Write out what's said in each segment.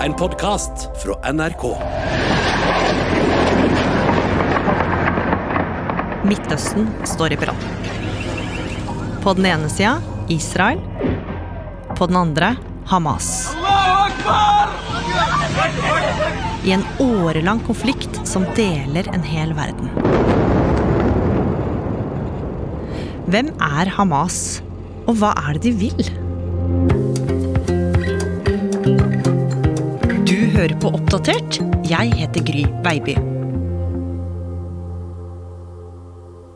En podkast fra NRK. Midtøsten står i brann. På den ene sida Israel. På den andre Hamas. I en årelang konflikt som deler en hel verden. Hvem er Hamas, og hva er det de vil? Hører på Oppdatert. Jeg heter Gry Baby.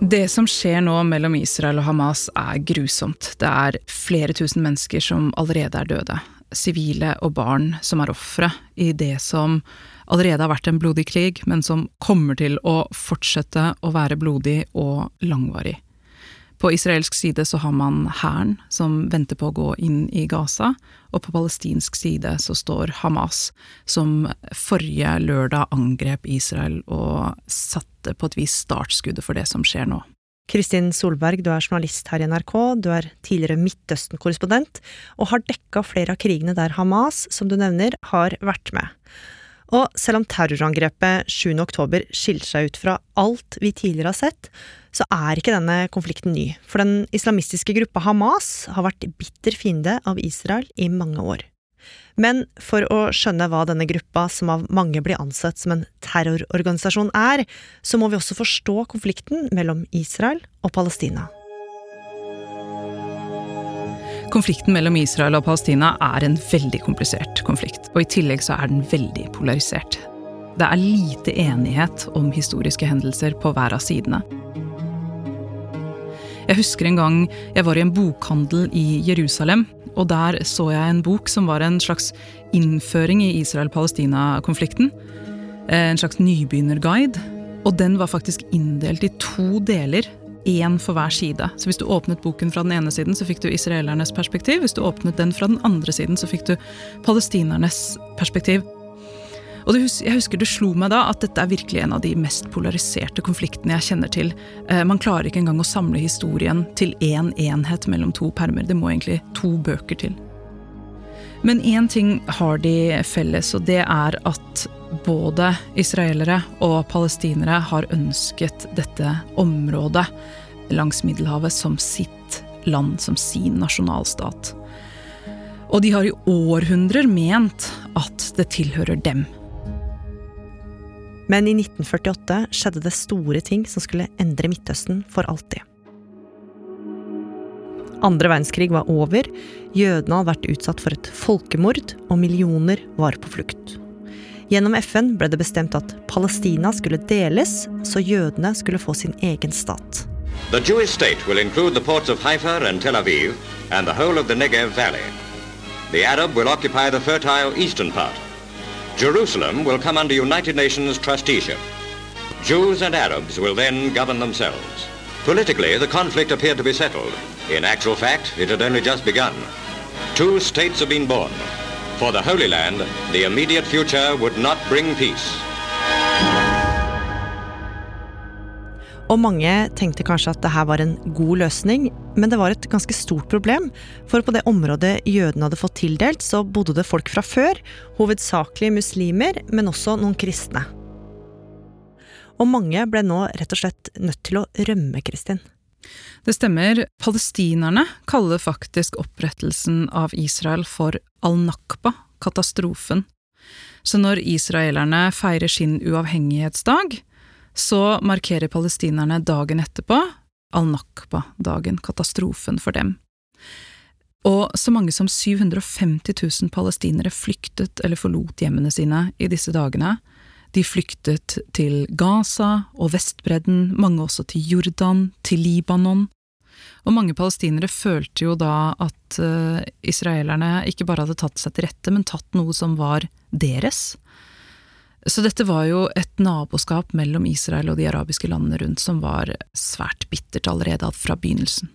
Det som skjer nå mellom Israel og Hamas er grusomt. Det er flere tusen mennesker som allerede er døde. Sivile og barn som er ofre i det som allerede har vært en blodig krig, men som kommer til å fortsette å være blodig og langvarig. På israelsk side så har man hæren, som venter på å gå inn i Gaza, og på palestinsk side så står Hamas, som forrige lørdag angrep Israel og satte på et vis startskuddet for det som skjer nå. Kristin Solberg, du er journalist her i NRK, du er tidligere Midtøsten-korrespondent, og har dekka flere av krigene der Hamas, som du nevner, har vært med. Og selv om terrorangrepet 7. oktober skiller seg ut fra alt vi tidligere har sett, så er ikke denne konflikten ny, for den islamistiske gruppa Hamas har vært bitter fiende av Israel i mange år. Men for å skjønne hva denne gruppa, som av mange blir ansett som en terrororganisasjon, er, så må vi også forstå konflikten mellom Israel og Palestina. Konflikten mellom Israel og Palestina er en veldig komplisert konflikt, og i tillegg så er den veldig polarisert. Det er lite enighet om historiske hendelser på hver av sidene. Jeg husker en gang jeg var i en bokhandel i Jerusalem, og der så jeg en bok som var en slags innføring i Israel-Palestina-konflikten. En slags nybegynnerguide. Og den var faktisk inndelt i to deler én for hver side. Så hvis du åpnet boken fra den ene siden, så fikk du israelernes perspektiv. Hvis du åpnet den fra den andre siden, så fikk du palestinernes perspektiv. Og jeg husker det slo meg da at dette er virkelig en av de mest polariserte konfliktene jeg kjenner til. Eh, man klarer ikke engang å samle historien til én enhet mellom to permer. Det må egentlig to bøker til. Men én ting har de felles, og det er at både israelere og palestinere har ønsket dette området langs Middelhavet som sitt land, som sin nasjonalstat. Og de har i århundrer ment at det tilhører dem. Men i 1948 skjedde det store ting som skulle endre Midtøsten for alltid. Andre verdenskrig var over, jødene hadde vært utsatt for et folkemord, og millioner var på flukt. Gjennom FN ble det bestemt at Palestina skulle deles, så jødene skulle få sin egen stat. The Jewish state will include the ports of Haifa and Tel Aviv and the whole of the Negev Valley. The Arab will occupy the fertile eastern part. Jerusalem will come under United Nations trusteeship. Jews and Arabs will then govern themselves. Politically, the conflict appeared to be settled. In actual fact, it had only just begun. Two states have been born. For the Holy Land, the immediate future would not bring peace. Og mange tenkte kanskje at det her var en god løsning, men det var et ganske stort problem. For på det området jødene hadde fått tildelt, så bodde det folk fra før, hovedsakelig muslimer, men også noen kristne. Og mange ble nå rett og slett nødt til å rømme, Kristin. Det stemmer. Palestinerne kaller faktisk opprettelsen av Israel for al-Nakba, katastrofen. Så når israelerne feirer sin uavhengighetsdag, så markerer palestinerne dagen etterpå al-Nakba-dagen, katastrofen for dem. Og så mange som 750 000 palestinere flyktet eller forlot hjemmene sine i disse dagene, de flyktet til Gaza og Vestbredden, mange også til Jordan, til Libanon. Og mange palestinere følte jo da at uh, israelerne ikke bare hadde tatt seg til rette, men tatt noe som var deres. Så dette var jo et naboskap mellom Israel og de arabiske landene rundt som var svært bittert allerede fra begynnelsen.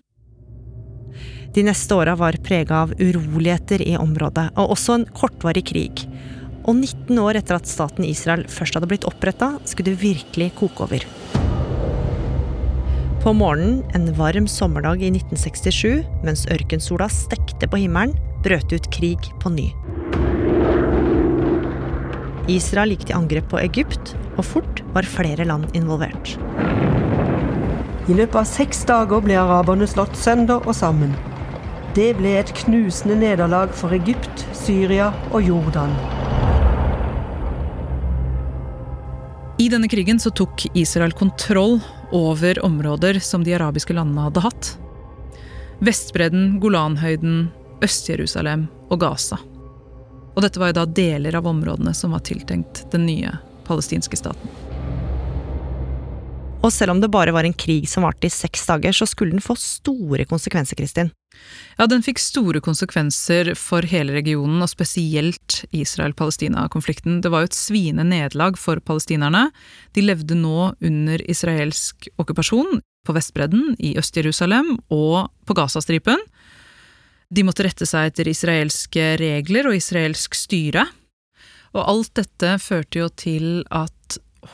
De neste åra var prega av uroligheter i området, og også en kortvarig krig. Og 19 år etter at staten Israel først hadde blitt oppretta, skulle det virkelig koke over. På morgenen en varm sommerdag i 1967, mens ørkensola stekte på himmelen, brøt ut krig på ny. Israel gikk til angrep på Egypt, og fort var flere land involvert. I løpet av seks dager ble araberne slått sønder og sammen. Det ble et knusende nederlag for Egypt, Syria og Jordan. I denne krigen så tok Israel kontroll over områder som de arabiske landene hadde hatt. Vestbredden, Golanhøyden, Øst-Jerusalem og Gaza. Og dette var jo da deler av områdene som var tiltenkt den nye palestinske staten. Og selv om det bare var en krig som varte i seks dager, så skulle den få store konsekvenser, Kristin. Ja, den fikk store konsekvenser for hele regionen, og spesielt Israel-Palestina-konflikten. Det var jo et sviende nederlag for palestinerne. De levde nå under israelsk okkupasjon på Vestbredden, i Øst-Jerusalem og på Gazastripen. De måtte rette seg etter israelske regler og israelsk styre. Og alt dette førte jo til at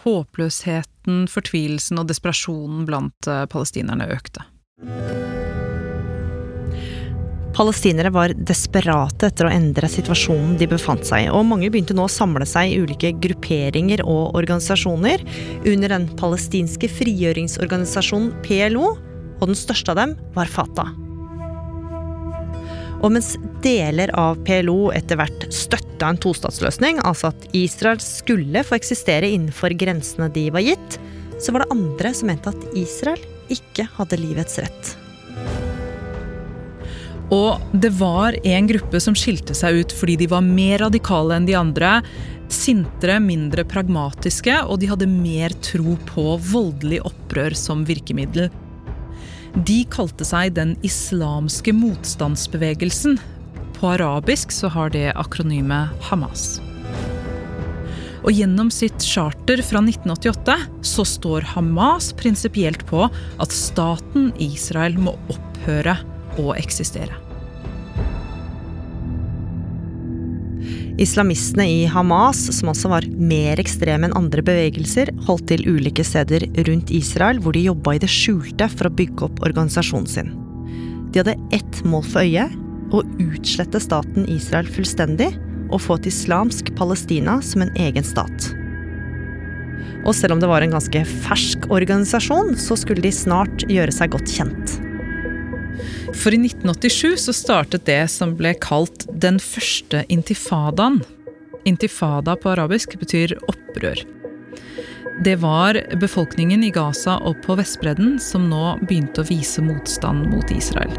håpløsheten, fortvilelsen og desperasjonen blant eh, palestinerne økte. Palestinere var desperate etter å endre situasjonen de befant seg i, og mange begynte nå å samle seg i ulike grupperinger og organisasjoner under den palestinske frigjøringsorganisasjonen PLO, og den største av dem var Fatah. Og mens deler av PLO etter hvert støtta en tostatsløsning, altså at Israel skulle få eksistere innenfor grensene de var gitt, så var det andre som mente at Israel ikke hadde livets rett. Og det var en gruppe som skilte seg ut fordi de var mer radikale enn de andre. Sintere, mindre pragmatiske, og de hadde mer tro på voldelig opprør som virkemiddel. De kalte seg Den islamske motstandsbevegelsen. På arabisk så har det akronymet Hamas. Og gjennom sitt charter fra 1988 så står Hamas prinsipielt på at staten Israel må opphøre å eksistere. Islamistene i Hamas, som også var mer ekstreme enn andre bevegelser, holdt til ulike steder rundt Israel, hvor de jobba i det skjulte for å bygge opp organisasjonen sin. De hadde ett mål for øye å utslette staten Israel fullstendig og få et islamsk Palestina som en egen stat. Og selv om det var en ganske fersk organisasjon, så skulle de snart gjøre seg godt kjent. For i 1987 så startet det som ble kalt den første intifadaen. Intifada på arabisk betyr opprør. Det var befolkningen i Gaza og på Vestbredden som nå begynte å vise motstand mot Israel.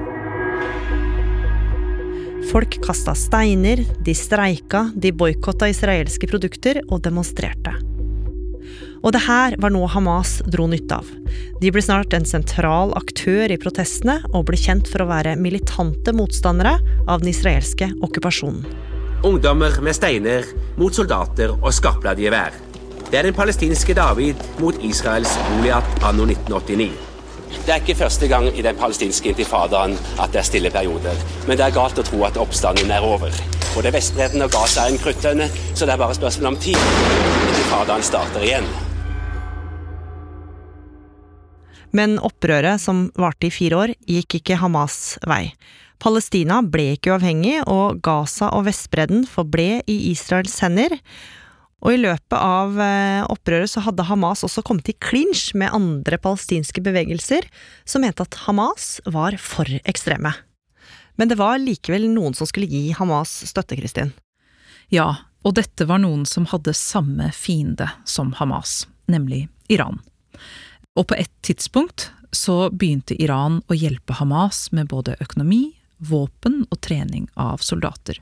Folk kasta steiner, de streika, de boikotta israelske produkter og demonstrerte. Og det her var noe Hamas dro nytte av. De ble snart en sentral aktør i protestene, og ble kjent for å være militante motstandere av den israelske okkupasjonen. Ungdommer med steiner mot soldater og skarpladde gevær. Det er den palestinske David mot Israels Goliat anno 1989. Det er ikke første gang i den palestinske intifadaen at det er stille perioder. Men det er galt å tro at oppstanden er over. Både Vestbredden og Gaza er en kruttønne, så det er bare spørsmål om tid. Intifadaen starter igjen. Men opprøret, som varte i fire år, gikk ikke Hamas vei. Palestina ble ikke uavhengig, og Gaza og Vestbredden forble i Israels hender. Og i løpet av eh, opprøret så hadde Hamas også kommet i klinsj med andre palestinske bevegelser, som mente at Hamas var for ekstreme. Men det var likevel noen som skulle gi Hamas støtte, Kristin. Ja, og dette var noen som hadde samme fiende som Hamas, nemlig Iran. Og på et tidspunkt så begynte Iran å hjelpe Hamas med både økonomi, våpen og trening av soldater.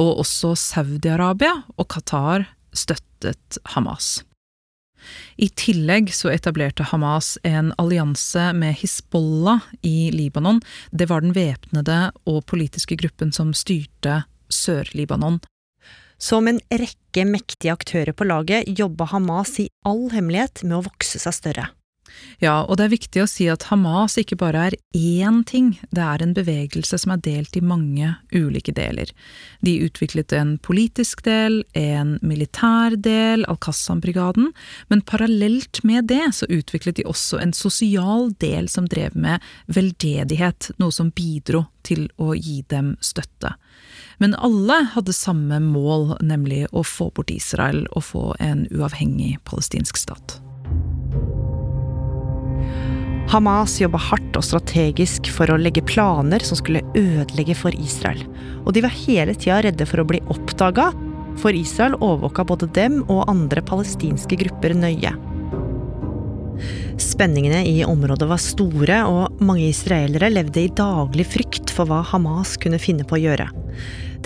Og også Saudi-Arabia og Qatar støttet Hamas. I tillegg så etablerte Hamas en allianse med Hizbollah i Libanon. Det var den væpnede og politiske gruppen som styrte Sør-Libanon. Som en rekke mektige aktører på laget jobba Hamas i all hemmelighet med å vokse seg større. Ja, og det er viktig å si at Hamas ikke bare er én ting, det er en bevegelse som er delt i mange ulike deler. De utviklet en politisk del, en militær del, Al-Qassam-brigaden, men parallelt med det så utviklet de også en sosial del som drev med veldedighet, noe som bidro til å gi dem støtte. Men alle hadde samme mål, nemlig å få bort Israel og få en uavhengig palestinsk stat. Hamas jobba hardt og strategisk for å legge planer som skulle ødelegge for Israel. Og de var hele tida redde for å bli oppdaga, for Israel overvåka både dem og andre palestinske grupper nøye. Spenningene i området var store, og mange israelere levde i daglig frykt for hva Hamas kunne finne på å gjøre.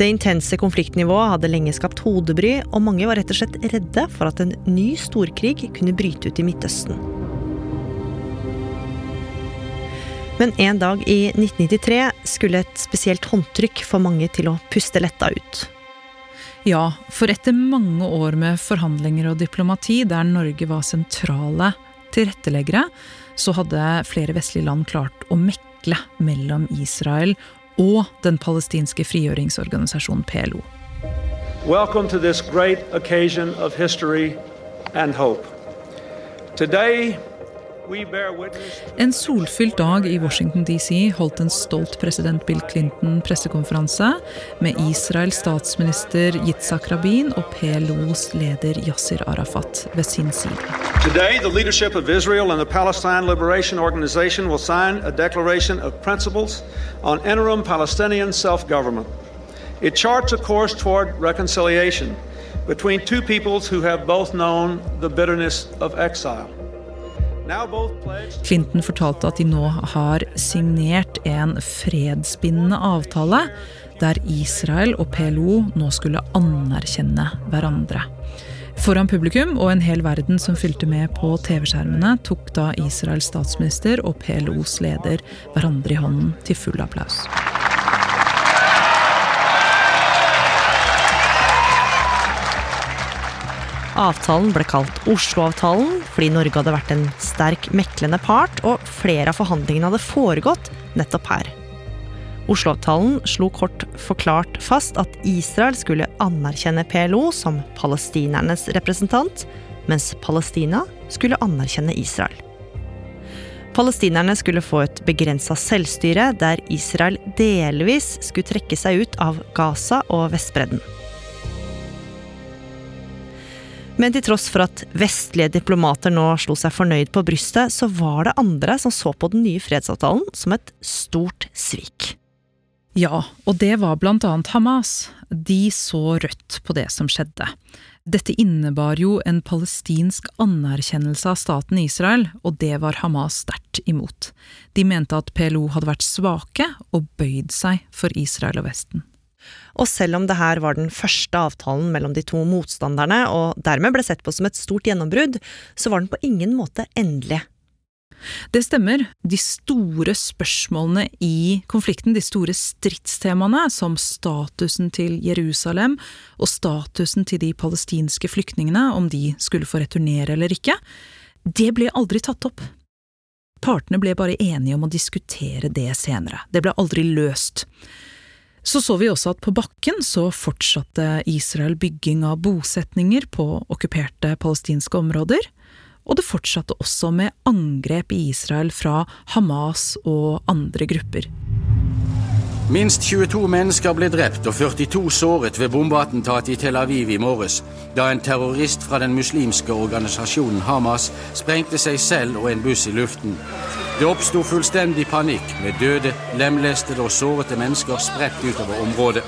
Det intense konfliktnivået hadde lenge skapt hodebry, og mange var rett og slett redde for at en ny storkrig kunne bryte ut i Midtøsten. Men en dag i 1993 skulle et spesielt håndtrykk få mange til å puste letta ut. Ja, for etter mange år med forhandlinger og diplomati der Norge var sentrale tilretteleggere, så hadde flere vestlige land klart å mekle mellom Israel og den palestinske frigjøringsorganisasjonen PLO. Welcome to this great occasion of history and hope. Today en solfylt dag i Washington DC holdt en stolt president Bill Clinton pressekonferanse med Israels statsminister Yitzhak Rabin og PLOs leder Yasir Arafat ved sin side. Today, the leadership of Israel and the Palestine Liberation Organization will sign a declaration of principles on interim Palestinian self-government. It charts a course toward reconciliation between two peoples who have both known the bitterness of exile. Clinton fortalte at de nå har signert en fredsbindende avtale der Israel og PLO nå skulle anerkjenne hverandre. Foran publikum og en hel verden som fylte med på TV-skjermene, tok da Israels statsminister og PLOs leder hverandre i hånden til full applaus. Avtalen ble kalt Oslo-avtalen fordi Norge hadde vært en sterk meklende part, og flere av forhandlingene hadde foregått nettopp her. Oslo-avtalen slo kort forklart fast at Israel skulle anerkjenne PLO som palestinernes representant, mens Palestina skulle anerkjenne Israel. Palestinerne skulle få et begrensa selvstyre, der Israel delvis skulle trekke seg ut av Gaza og Vestbredden. Men til tross for at vestlige diplomater nå slo seg fornøyd på brystet, så var det andre som så på den nye fredsavtalen som et stort svik. Ja, og det var blant annet Hamas. De så rødt på det som skjedde. Dette innebar jo en palestinsk anerkjennelse av staten Israel, og det var Hamas sterkt imot. De mente at PLO hadde vært svake og bøyd seg for Israel og Vesten. Og selv om det her var den første avtalen mellom de to motstanderne, og dermed ble sett på som et stort gjennombrudd, så var den på ingen måte endelig. Det stemmer. De store spørsmålene i konflikten, de store stridstemaene, som statusen til Jerusalem og statusen til de palestinske flyktningene, om de skulle få returnere eller ikke, det ble aldri tatt opp. Partene ble bare enige om å diskutere det senere. Det ble aldri løst. Så så vi også at på bakken så fortsatte Israel bygging av bosetninger på okkuperte palestinske områder, og det fortsatte også med angrep i Israel fra Hamas og andre grupper. Minst 22 mennesker ble drept og 42 såret ved bombeattentatet i Tel Aviv i morges, da en terrorist fra den muslimske organisasjonen Hamas sprengte seg selv og en buss i luften. Det oppsto fullstendig panikk, med døde, lemlestede og sårete mennesker spredt utover området.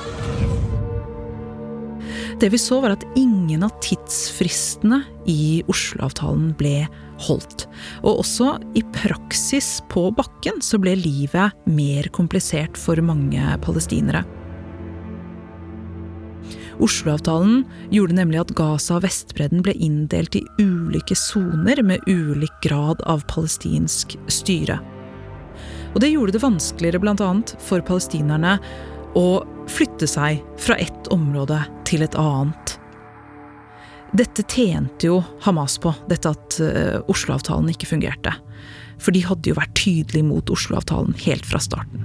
Det vi så, var at ingen av tidsfristene i Oslo-avtalen ble holdt. Og også i praksis på bakken så ble livet mer komplisert for mange palestinere. Oslo-avtalen gjorde nemlig at Gaza og Vestbredden ble inndelt i ulike soner med ulik grad av palestinsk styre. Og det gjorde det vanskeligere bl.a. for palestinerne å flytte seg fra ett område til et annet. Dette tjente jo Hamas på, dette at uh, Oslo-avtalen ikke fungerte. For de hadde jo vært tydelige mot Oslo-avtalen helt fra starten.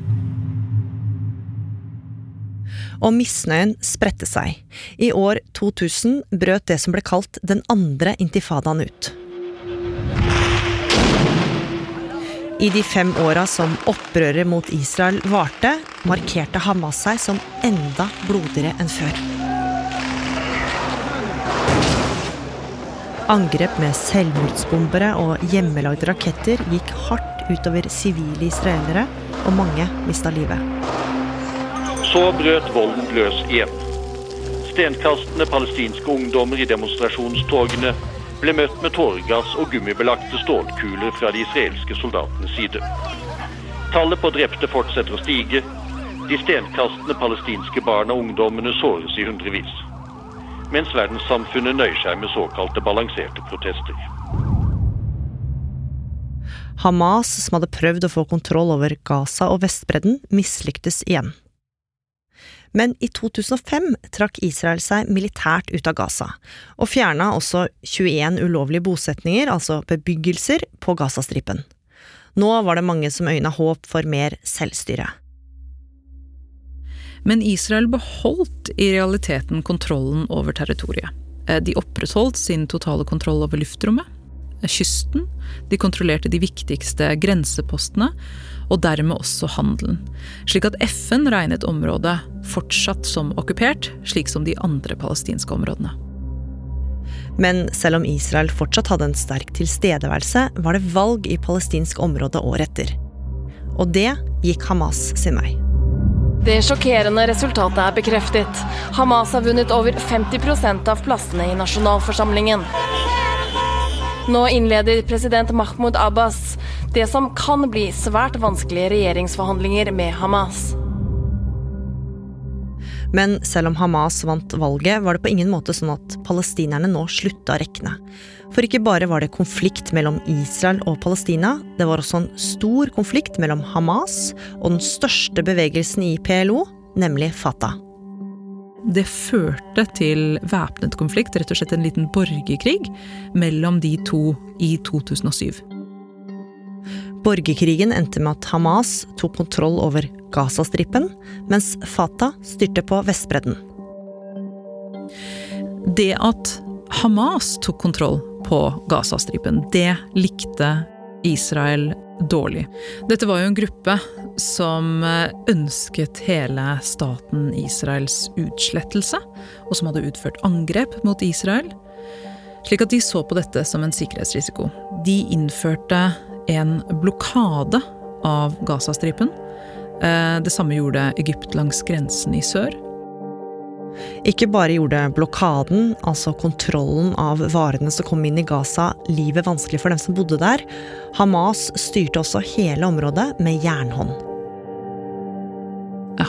Og misnøyen spredte seg. I år 2000 brøt det som ble kalt den andre intifadaen ut. I de fem åra som opprøret mot Israel varte, markerte Hamas seg som enda blodigere enn før. Angrep med selvmordsbombere og hjemmelagde raketter gikk hardt utover sivile israelere, og mange mista livet. Så brøt volden løs igjen. Stenkastende palestinske ungdommer i demonstrasjonstogene ble møtt med tåregass og gummibelagte stålkuler fra de israelske soldatenes side. Tallet på drepte fortsetter å stige. De stenkastende palestinske barna og ungdommene såres i hundrevis. Mens verdenssamfunnet nøyer seg med såkalte balanserte protester. Hamas, som hadde prøvd å få kontroll over Gaza og Vestbredden, mislyktes igjen. Men i 2005 trakk Israel seg militært ut av Gaza, og fjerna også 21 ulovlige bosetninger, altså bebyggelser, på Gazastripen. Nå var det mange som øyna håp for mer selvstyre. Men Israel beholdt i realiteten kontrollen over territoriet. Eh, de opprettholdt sin totale kontroll over luftrommet, eh, kysten, de kontrollerte de viktigste grensepostene, og dermed også handelen. Slik at FN regnet området fortsatt som okkupert, slik som de andre palestinske områdene. Men selv om Israel fortsatt hadde en sterk tilstedeværelse, var det valg i palestinsk område året etter. Og det gikk Hamas sin vei. Det sjokkerende resultatet er bekreftet. Hamas har vunnet over 50% av plassene i nasjonalforsamlingen. Nå innleder president Mahmoud Abbas det som kan bli svært vanskelige regjeringsforhandlinger med Hamas. Men selv om Hamas vant valget, var det på ingen måte sånn at palestinerne nå slutta å rekne. For ikke bare var det konflikt mellom Israel og Palestina, det var også en stor konflikt mellom Hamas og den største bevegelsen i PLO, nemlig Fatah. Det førte til væpnet konflikt, rett og slett en liten borgerkrig, mellom de to i 2007. Borgerkrigen endte med at Hamas tok kontroll over Gazastripen, mens Fatah styrte på Vestbredden. Det at Hamas tok kontroll på Gazastripen, det likte Israel dårlig. Dette var jo en gruppe som ønsket hele staten Israels utslettelse, og som hadde utført angrep mot Israel. Slik at de så på dette som en sikkerhetsrisiko. De innførte en blokade av Gazastripen. Eh, det samme gjorde Egypt langs grensen i sør. Ikke bare gjorde blokaden, altså kontrollen av varene som kom inn i Gaza, livet vanskelig for dem som bodde der. Hamas styrte også hele området med jernhånd.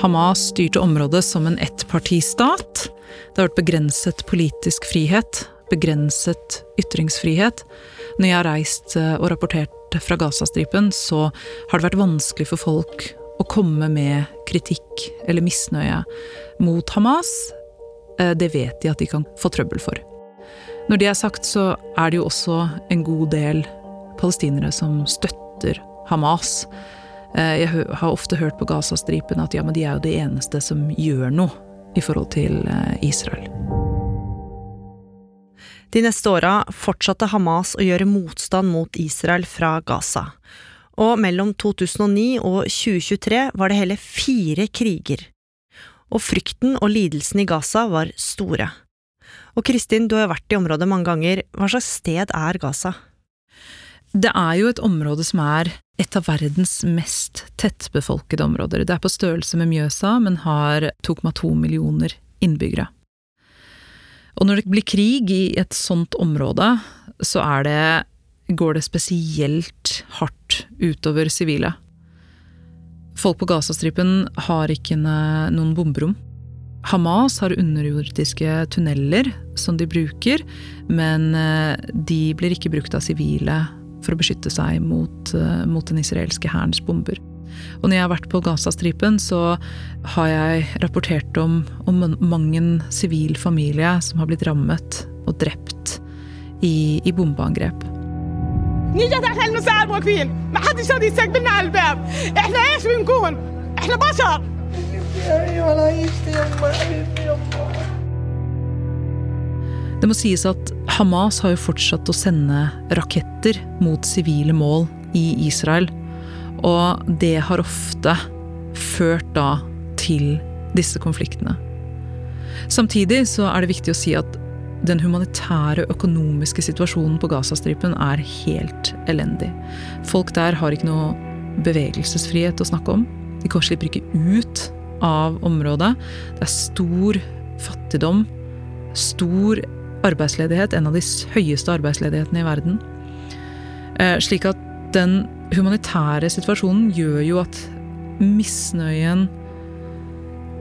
Hamas styrte området som en ettpartistat. Det har vært begrenset politisk frihet, begrenset ytringsfrihet. Når jeg har reist eh, og rapportert fra Gazastripen, så har det vært vanskelig for folk å komme med kritikk eller misnøye mot Hamas. Eh, det vet de at de kan få trøbbel for. Når det er sagt, så er det jo også en god del palestinere som støtter Hamas. Eh, jeg har ofte hørt på Gazastripen at ja, men de er jo det eneste som gjør noe i forhold til eh, Israel. De neste åra fortsatte Hamas å gjøre motstand mot Israel fra Gaza. Og mellom 2009 og 2023 var det hele fire kriger. Og frykten og lidelsen i Gaza var store. Og Kristin, du har vært i området mange ganger. Hva slags sted er Gaza? Det er jo et område som er et av verdens mest tettbefolkede områder. Det er på størrelse med Mjøsa, men har 2,2 millioner innbyggere. Og når det blir krig i et sånt område, så er det går det spesielt hardt utover sivile. Folk på Gazastripen har ikke noen bomberom. Hamas har underjordiske tunneler som de bruker, men eh, de blir ikke brukt av sivile for å beskytte seg mot, eh, mot den israelske hærens bomber. Og når jeg har vært på Gazastripen, så har jeg rapportert om, om mang en sivil familie som har blitt rammet og drept i, i bombeangrep. Det må sies at Hamas har jo fortsatt å sende raketter mot sivile mål i Israel. Og det har ofte ført da til disse konfliktene. Samtidig så er det viktig å si at den humanitære økonomiske situasjonen på Gazastripen er helt elendig. Folk der har ikke noe bevegelsesfrihet å snakke om. De kan slipper ikke ut av området. Det er stor fattigdom, stor arbeidsledighet, en av de høyeste arbeidsledighetene i verden. Eh, slik at den humanitære situasjonen gjør jo at misnøyen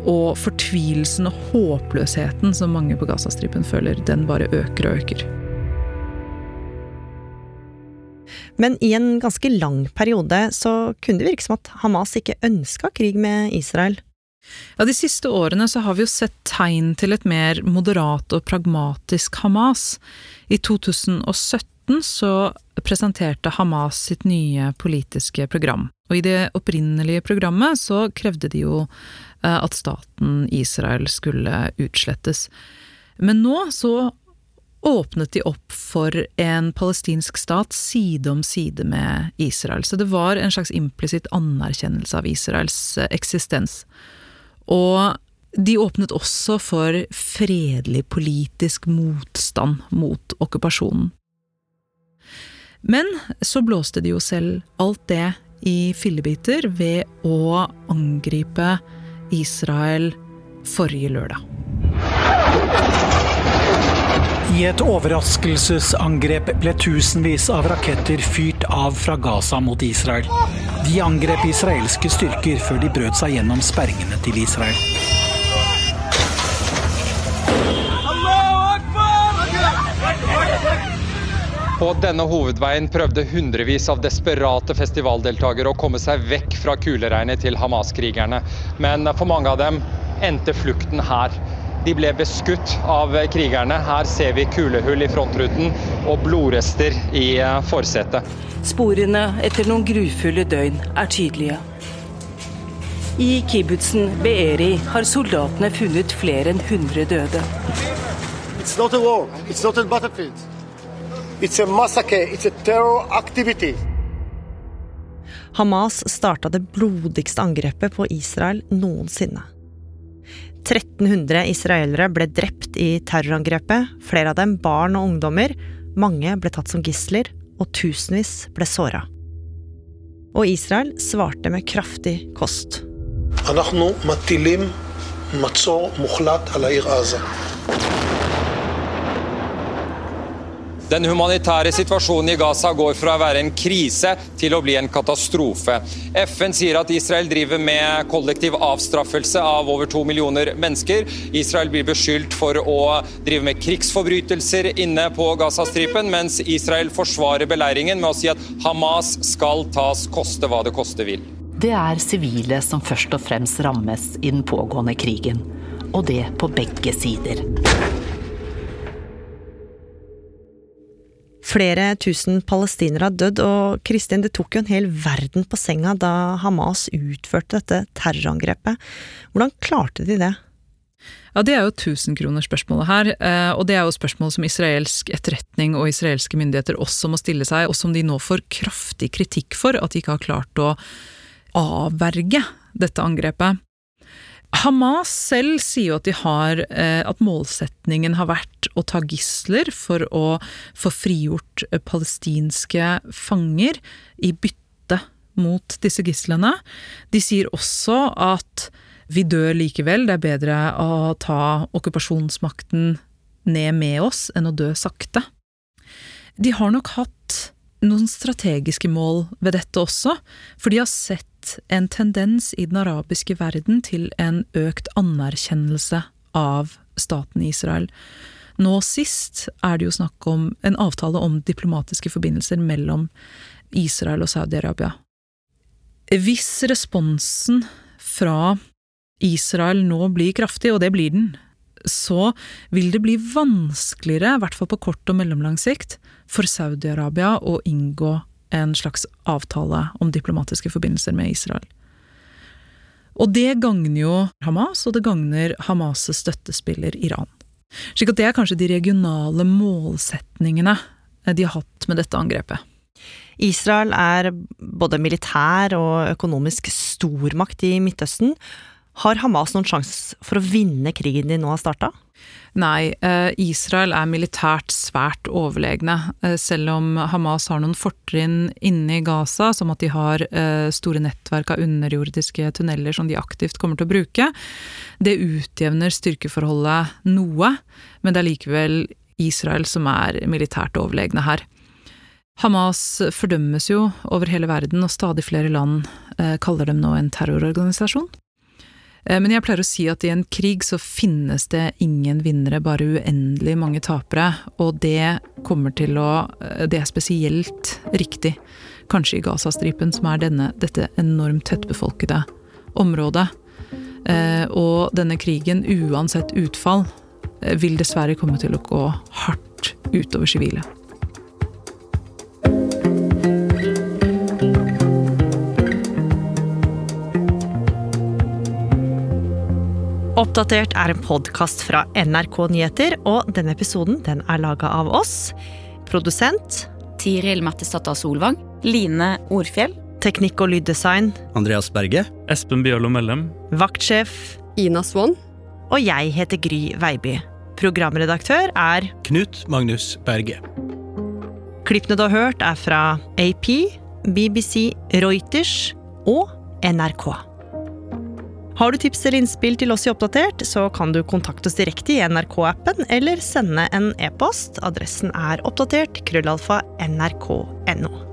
og fortvilelsen og håpløsheten som mange på Gazastripen føler, den bare øker og øker. Men i en ganske lang periode så kunne det virke som at Hamas ikke ønska krig med Israel. Ja, De siste årene så har vi jo sett tegn til et mer moderat og pragmatisk Hamas. I 2017 så presenterte Hamas sitt nye politiske program. Og i det opprinnelige programmet så krevde de jo eh, at staten Israel skulle utslettes. Men nå så åpnet de opp for en palestinsk stat side om side med Israel. Så det var en slags implisitt anerkjennelse av Israels eh, eksistens. Og de åpnet også for fredelig politisk motstand mot okkupasjonen. Men så blåste de jo selv alt det i fillebiter ved å angripe Israel forrige lørdag. I et overraskelsesangrep ble tusenvis av raketter fyrt av fra Gaza mot Israel. De angrep israelske styrker før de brøt seg gjennom sperringene til Israel. På denne hovedveien prøvde hundrevis av desperate festivaldeltakere å komme seg vekk fra kuleregnet til Hamas-krigerne. Men for mange av dem endte flukten her. De ble beskutt av krigerne. Her ser vi kulehull i frontruten og blodrester i eh, forsetet. Sporene etter noen grufulle døgn er tydelige. I kibbutzen Be'eri har soldatene funnet flere enn 100 døde. It's not a war. It's not a battlefield. It's a massacre. It's a terror activity. Hamas starta det blodigste angrepet på Israel noensinne. 1300 israelere ble drept i terrorangrepet, flere av dem barn og ungdommer. Mange ble tatt som gisler, og tusenvis ble såra. Og Israel svarte med kraftig kost. Den humanitære situasjonen i Gaza går fra å være en krise til å bli en katastrofe. FN sier at Israel driver med kollektiv avstraffelse av over to millioner mennesker. Israel blir beskyldt for å drive med krigsforbrytelser inne på Gazastripen, mens Israel forsvarer beleiringen med å si at Hamas skal tas koste hva det koste vil. Det er sivile som først og fremst rammes i den pågående krigen. Og det på begge sider. Flere tusen palestinere har dødd, og Kristin, det tok jo en hel verden på senga da Hamas utførte dette terrorangrepet. Hvordan klarte de det? Ja, Det er jo tusenkronerspørsmålet her, eh, og det er jo spørsmål som israelsk etterretning og israelske myndigheter også må stille seg, og som de nå får kraftig kritikk for at de ikke har klart å avverge dette angrepet. Hamas selv sier jo at har eh, at målsetningen har vært å ta gisler for å få frigjort eh, palestinske fanger i bytte mot disse gislene. De sier også at vi dør likevel, det er bedre å ta okkupasjonsmakten ned med oss enn å dø sakte. De har nok hatt noen strategiske mål ved dette også, for de har sett en tendens i den arabiske verden til en økt anerkjennelse av staten Israel. Nå sist er det jo snakk om en avtale om diplomatiske forbindelser mellom Israel og Saudi-Arabia. Hvis responsen fra Israel nå blir kraftig, og det blir den, så vil det bli vanskeligere, i hvert fall på kort og mellomlang sikt, for Saudi-Arabia å inngå en slags avtale om diplomatiske forbindelser med Israel. Og det gagner jo Hamas, og det gagner Hamas' støttespiller Iran. Slik at det er kanskje de regionale målsetningene de har hatt med dette angrepet. Israel er både militær og økonomisk stormakt i Midtøsten. Har Hamas noen sjanse for å vinne krigen de nå har starta? Nei, eh, Israel er militært svært overlegne, eh, selv om Hamas har noen fortrinn inne i Gaza, som at de har eh, store nettverk av underjordiske tunneler som de aktivt kommer til å bruke. Det utjevner styrkeforholdet noe, men det er likevel Israel som er militært overlegne her. Hamas fordømmes jo over hele verden, og stadig flere land kaller dem nå en terrororganisasjon. Eh, men jeg pleier å si at i en krig så finnes det ingen vinnere, bare uendelig mange tapere. Og det kommer til å eh, Det er spesielt riktig, kanskje i Gazastripen, som er denne, dette enormt tettbefolkede området. Eh, og denne krigen, uansett utfall, vil dessverre komme til å gå hardt utover sivile. Oppdatert er en podkast fra NRK Nyheter, og denne episoden den er laga av oss. Produsent Tiril Mattisdatter Solvang. Line Orfjell. Teknikk og lyddesign Andreas Berge. Espen Bjørlo Mellem. Vaktsjef Ina Swann. Og jeg heter Gry Veiby. Programredaktør er Knut Magnus Berge. Klippene du har hørt, er fra AP, BBC, Reuters og NRK. Har du tips eller innspill til oss i Oppdatert, så kan du kontakte oss direkte i NRK-appen eller sende en e-post. Adressen er oppdatert krøllalfa nrk.no.